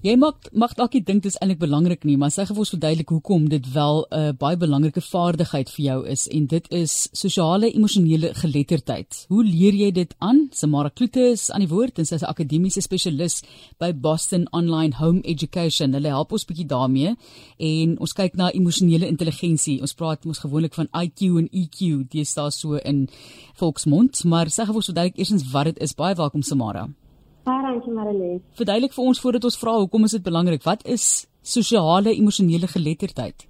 Jy mag mag dalk dink dit is eintlik belangrik nie, maar sê gou vir ons verduidelik hoekom dit wel 'n uh, baie belangrike vaardigheid vir jou is en dit is sosiale emosionele geletterdheid. Hoe leer jy dit aan? Samara Kloete is aan die woord en sy is 'n akademiese spesialis by Boston Online Home Education. Hulle help ons bietjie daarmee en ons kyk na emosionele intelligensie. Ons praat mos gewoonlik van IQ en EQ, dit is daar so in volksmond, maar sê gou vir ons verduidelik eersins wat dit is. Baie welkom Samara. Baie dankie Marilee. Verduidelik vir ons voordat ons vra hoekom is dit belangrik? Wat is sosiale emosionele geletterdheid?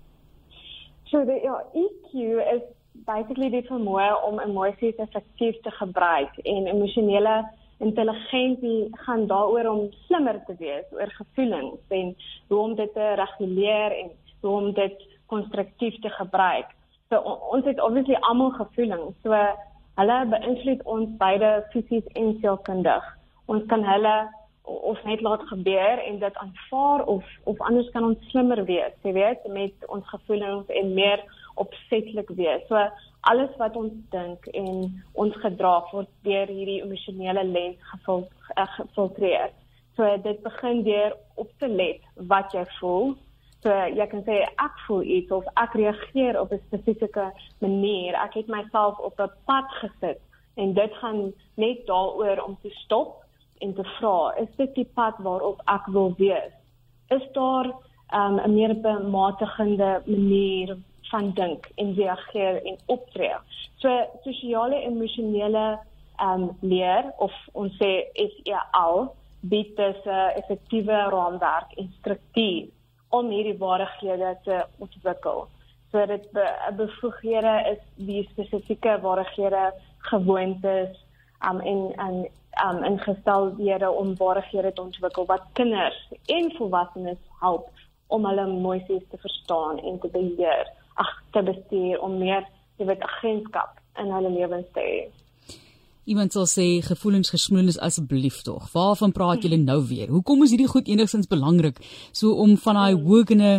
So die ja, EQ is basically die vermoë om emosies effektief te gebruik en emosionele intelligensie gaan daaroor om slimmer te wees oor gevoelens en hoe om dit te reguleer en hoe om dit konstruktief te gebruik. So ons het obviously almal gevoelens. So hulle beïnvloed ons beide fisies en sielkundig ons kan hulle of net laat gebeur en dit aanvaar of of anders kan ons slimmer wees, jy weet, met ons gevoelens en meer opsetlik wees. So alles wat ons dink en ons gedrag word deur hierdie emosionele lens gevul, uh, gefiltreer. So dit begin deur op te let wat jy voel. So jy kan sê ek voel iets of ek reageer op 'n spesifieke manier. Ek het myself op 'n pad gesit en dit gaan net daaroor om te stop en te vra, is dit die pad waarop ek wil wees? Is daar um, 'n meer bematigende manier van dink en reageer en optree? So sosiale emosionele um leer of ons sê SEL bied 'n effektiewe raamwerk en struktuur om hierdie vaardighede te ontwikkel. So dit be, bevoeghede is die spesifieke vaardighede, gewoontes um en en um ingesteldhede om vaardighede te ontwikkel wat kinders en volwassenes help om hulle emosies te verstaan en te beheer, ag te bestuur om meer jy weet agentskap in hulle lewens te hê. Iemand sal sê gevoelens gesmoelens asseblief tog. Waarvan praat julle nou weer? Hoekom is hierdie goed enigstens belangrik so om van daai hoëgene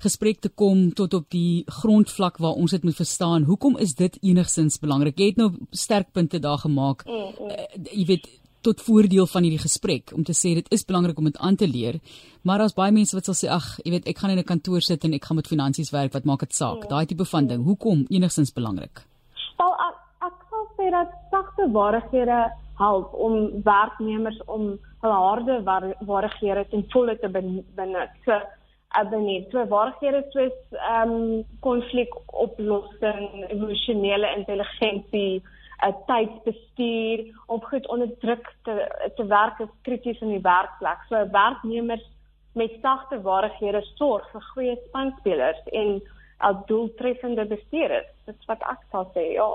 gesprek te kom tot op die grondvlak waar ons dit moet verstaan? Hoekom is dit enigstens belangrik? Jy het nou sterk punte daar gemaak. Mm, mm. Uh, jy weet tot voordeel van hierdie gesprek om te sê dit is belangrik om dit aan te leer. Maar daar's baie mense wat sal sê ag, jy weet ek gaan in 'n kantoor sit en ek gaan met finansies werk, wat maak dit saak? Daai tipe van ding. Hoekom enigstens belangrik? Wel sê dat sagte vaardighede help om werknemers om hul harde vaardighede ten volle te benut. So abonneer. So vaardighede soos ehm um, konflikoplossing, emosionele intelligensie, 'n tydsbestuur, om goed onder druk te te werk is krities in die werkplek. So werknemers met sagte vaardighede sorg vir goeie spanspelers en 'n doeltreffende bestuur. Dit is wat ek sal sê, ja.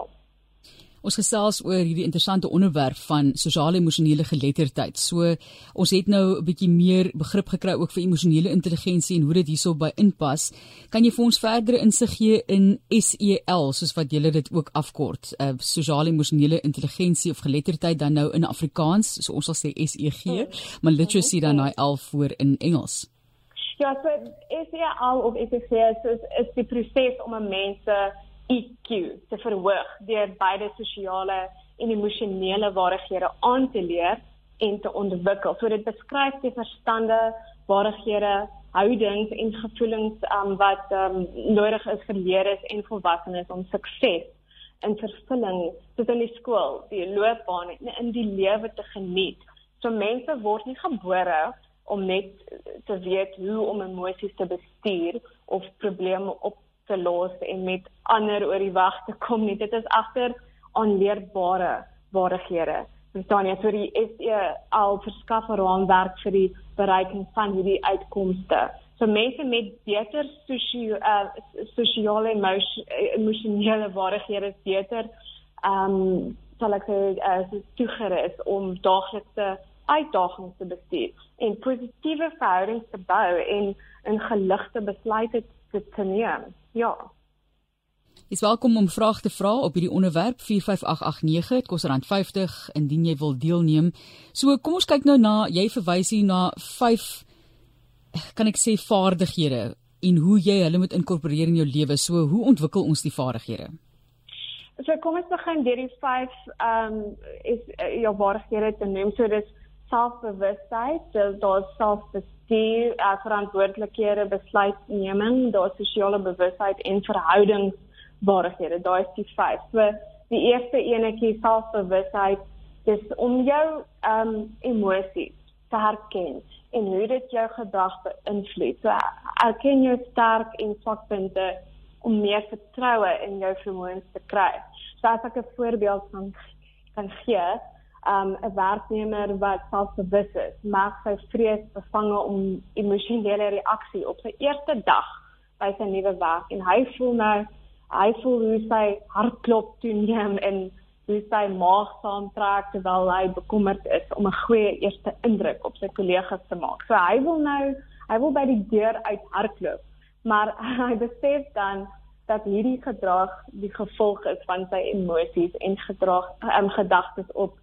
Ons gesels oor hierdie interessante onderwerp van sosiale emosionele geletterdheid. So ons het nou 'n bietjie meer begrip gekry ook vir emosionele intelligensie en hoe dit hierso by inpas. Kan jy vir ons verdere insig gee in SEL soos wat julle dit ook afkort? Uh sosiale emosionele intelligensie of geletterdheid dan nou in Afrikaans, so ons sal sê SEG, oh. maar literacy dan daai L voor in Engels. Ja, so SEL of SEG is is die proses om 'n mens EQ te verhoog deur beide sosiale en emosionele vaardighede aan te leer en te ontwikkel. So dit beskryf die verstande, vaardighede, houdings en gevoelens um, wat um, nodig is vir leerders en volwassenes om sukses in vervulling soos in die skool, die loopbaan en in die lewe te geniet. So mense word nie gebore om net te weet hoe om emosies te bestuur of probleme op te los en met ander oor die weg te kom nie. Dit is agter aanleerbare vaardighede. Verstaan jy? So die SE al verskaf 'n raamwerk vir die bereiking van hierdie uitkomste. So mense met beter sosio uh, sosiale emosionele vaardighede is beter ehm um, sal ek sê as uh, toegerus om daaglikse uitdagings te bestuur en positiewe verhoudings te bou en 'n geligte besluite te, te neem. Ja. Is welkom om vrae te vra op hierdie onderwerp 45889. Dit kos R50 indien jy wil deelneem. So kom ons kyk nou na jy verwys hier na 5 kan ek sê vaardighede en hoe jy hulle moet inkorporeer in jou lewe. So hoe ontwikkel ons die vaardighede? So kom ons begin deur die 5 ehm um, is uh, jou vaardighede te noem. So dis selfbewustheid, daar's selfbestuur, uh, verantwoordelikhede, besluitneming, daar's sosiale bewustheid en verhoudingsvaardighede. Daai is die vyf. So die eerste enetjie selfbewustheid dis om jou ehm um, emosies te herken en hoe dit jou gedrag beïnvloed. So erken jou sterk en swak punte om meer vertroue in jou vermoëns te kry. So as ek 'n voorbeeld kan kan gee, um 'n werknemer wat selfbewus is, mag sy vrees bevange om emosionele reaksie op sy eerste dag by sy nuwe werk en hy voel nou hy voel hoe sy hartklop toeneem en hoe sy maag saamtrek terwyl hy bekommerd is om 'n goeie eerste indruk op sy kollegas te maak. So hy wil nou hy wil by die deur uit hardloop, maar hy besef dan dat hierdie gedrag die gevolg is van sy emosies en gedrag en um, gedagtes op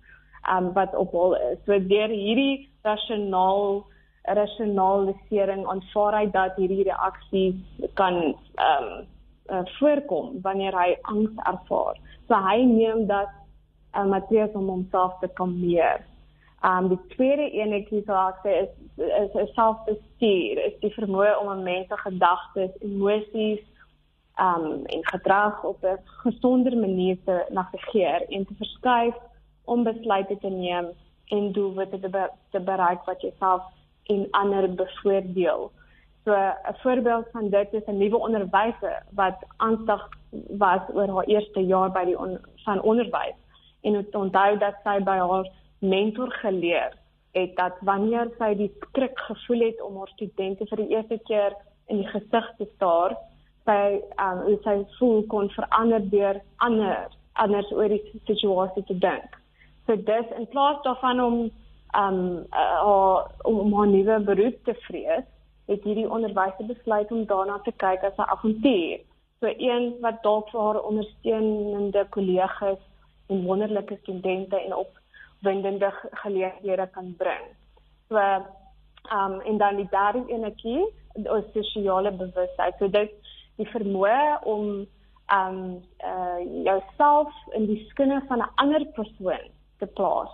um, wat op hom is. So deur hierdie rasionaal rasionalisering aanvaar hy dat hierdie reaksie kan ehm um, uh, voorkom wanneer hy angs ervaar. So hy neem dat uh, materiaal om homself te kalmeer. Um die tweede enetjie sou ek sê is is 'n selfbestuur, is die vermoë om 'n mens se gedagtes, emosies um en gedrag op 'n gesonder manier te navigeer en te verskuif om besluite te neem en doelwitte te, be te bereik wat jouself en ander bevoordeel. So 'n voorbeeld van dit is 'n nuwe onderwyser wat aandag was oor haar eerste jaar by die on van onderwys en het onthou dat sy by haar mentor geleer het dat wanneer sy die skrik gevoel het om haar studente vir die eerste keer in die gesig te staar, sy um sy voel kon verander deur ander anders oor die situasie te dink. So dis in plaas daarvan om um uh, om haar nuwe beroep te vrees, het hierdie onderwyser besluit om daarna te kyk as 'n avontuur. So een wat dalk vir haar ondersteunende kollegas en wonderlike studente en opwindende geleenthede kan bring. So um en dan die derde enetjie, die sosiale bewustheid. So dit die vermoë om um uh jouself in die skinne van 'n ander persoon te plaas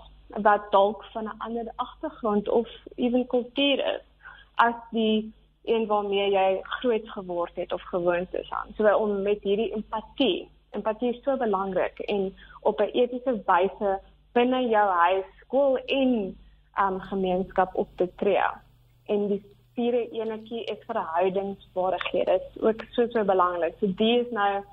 wat dalk van 'n ander agtergrond of ewen kultuur is as die een waarmee jy groot geword het of gewoond is aan. So om met hierdie empatie, empatie is so belangrik en op 'n etiese wyse binne jou huis, skool en um gemeenskap op te tree. En die vierde enetjie is verhoudingsvaardighede. Dit is ook so so belangrik. So die is nou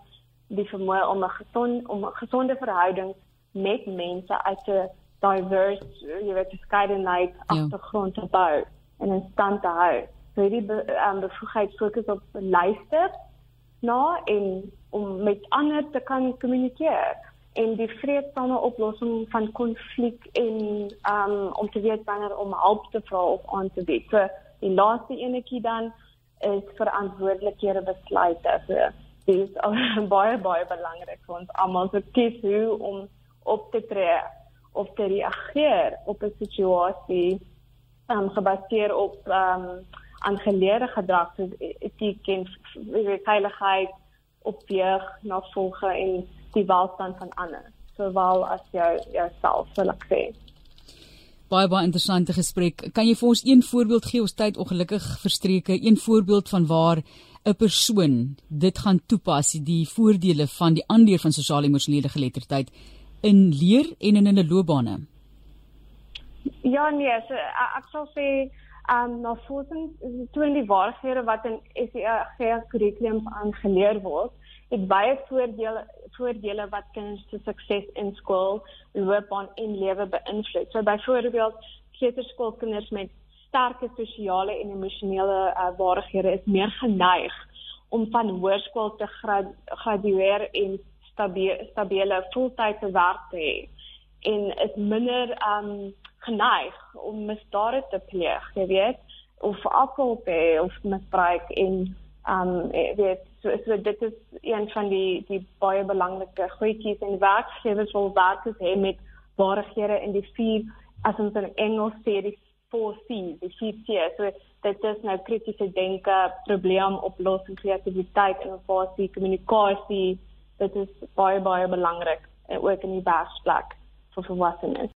die vermoë om 'n gesond om 'n gesonde verhouding met mense uit 'n diverse, jy weet, skeidenheid ja. agtergrond te bou en in stand te hou. So hierdie be, um, bevoegdheid fokus op luister na en om met ander te kan kommunikeer en die vreedsame oplossing van konflik en um, om te weet wanneer om hulp te vra of aan te bied. So die laaste enetjie dan is verantwoordelikhede besluite. So dit is baie baie belangrik vir ons almal so kies hoe om op te tree of te reageer op 'n situasie um, gebaseer op um, aangeleerde gedrag soos e-, etiek en veiligheid op weer na volge en die welstand van ander sowel as jou jouself sal ek sê. Baie baie interessante gesprek. Kan jy vir ons een voorbeeld gee? Ons tyd ongelukkig verstreke. Een voorbeeld van waar 'n persoon dit gaan toepas die voordele van die aanleer van sosiale emosionele geletterdheid in leer en in hulle loopbane Ja nee, so, ek sal sê um navorsing toe in die waarhede wat in SEA kurrikulum aangeleer word, het baie voordele voordele wat kinders se sukses in skool, loopbaan en lewe beïnvloed. So byvoorbeeld kleuterskoolkinders met sterke sosiale en emosionele uh, vaardighede is meer geneig om van hoërskool te gradueer en stabiele stabiele voltydse werk te hê en is minder um geneig om misdade te pleeg, jy weet, of alkohol te hê of misbruik en um weet so, so dit is een van die die baie belangrike goedjies en werkgewers wil werkers hê met vaardighede in die vier as ons in Engels sê die 4C's, die vier C's. So dit is nou kritiese denke, probleemoplossing, kreatiwiteit, innovasie, kommunikasie. Dit is baie baie belangrik en ook in die werksplek vir volwassenes.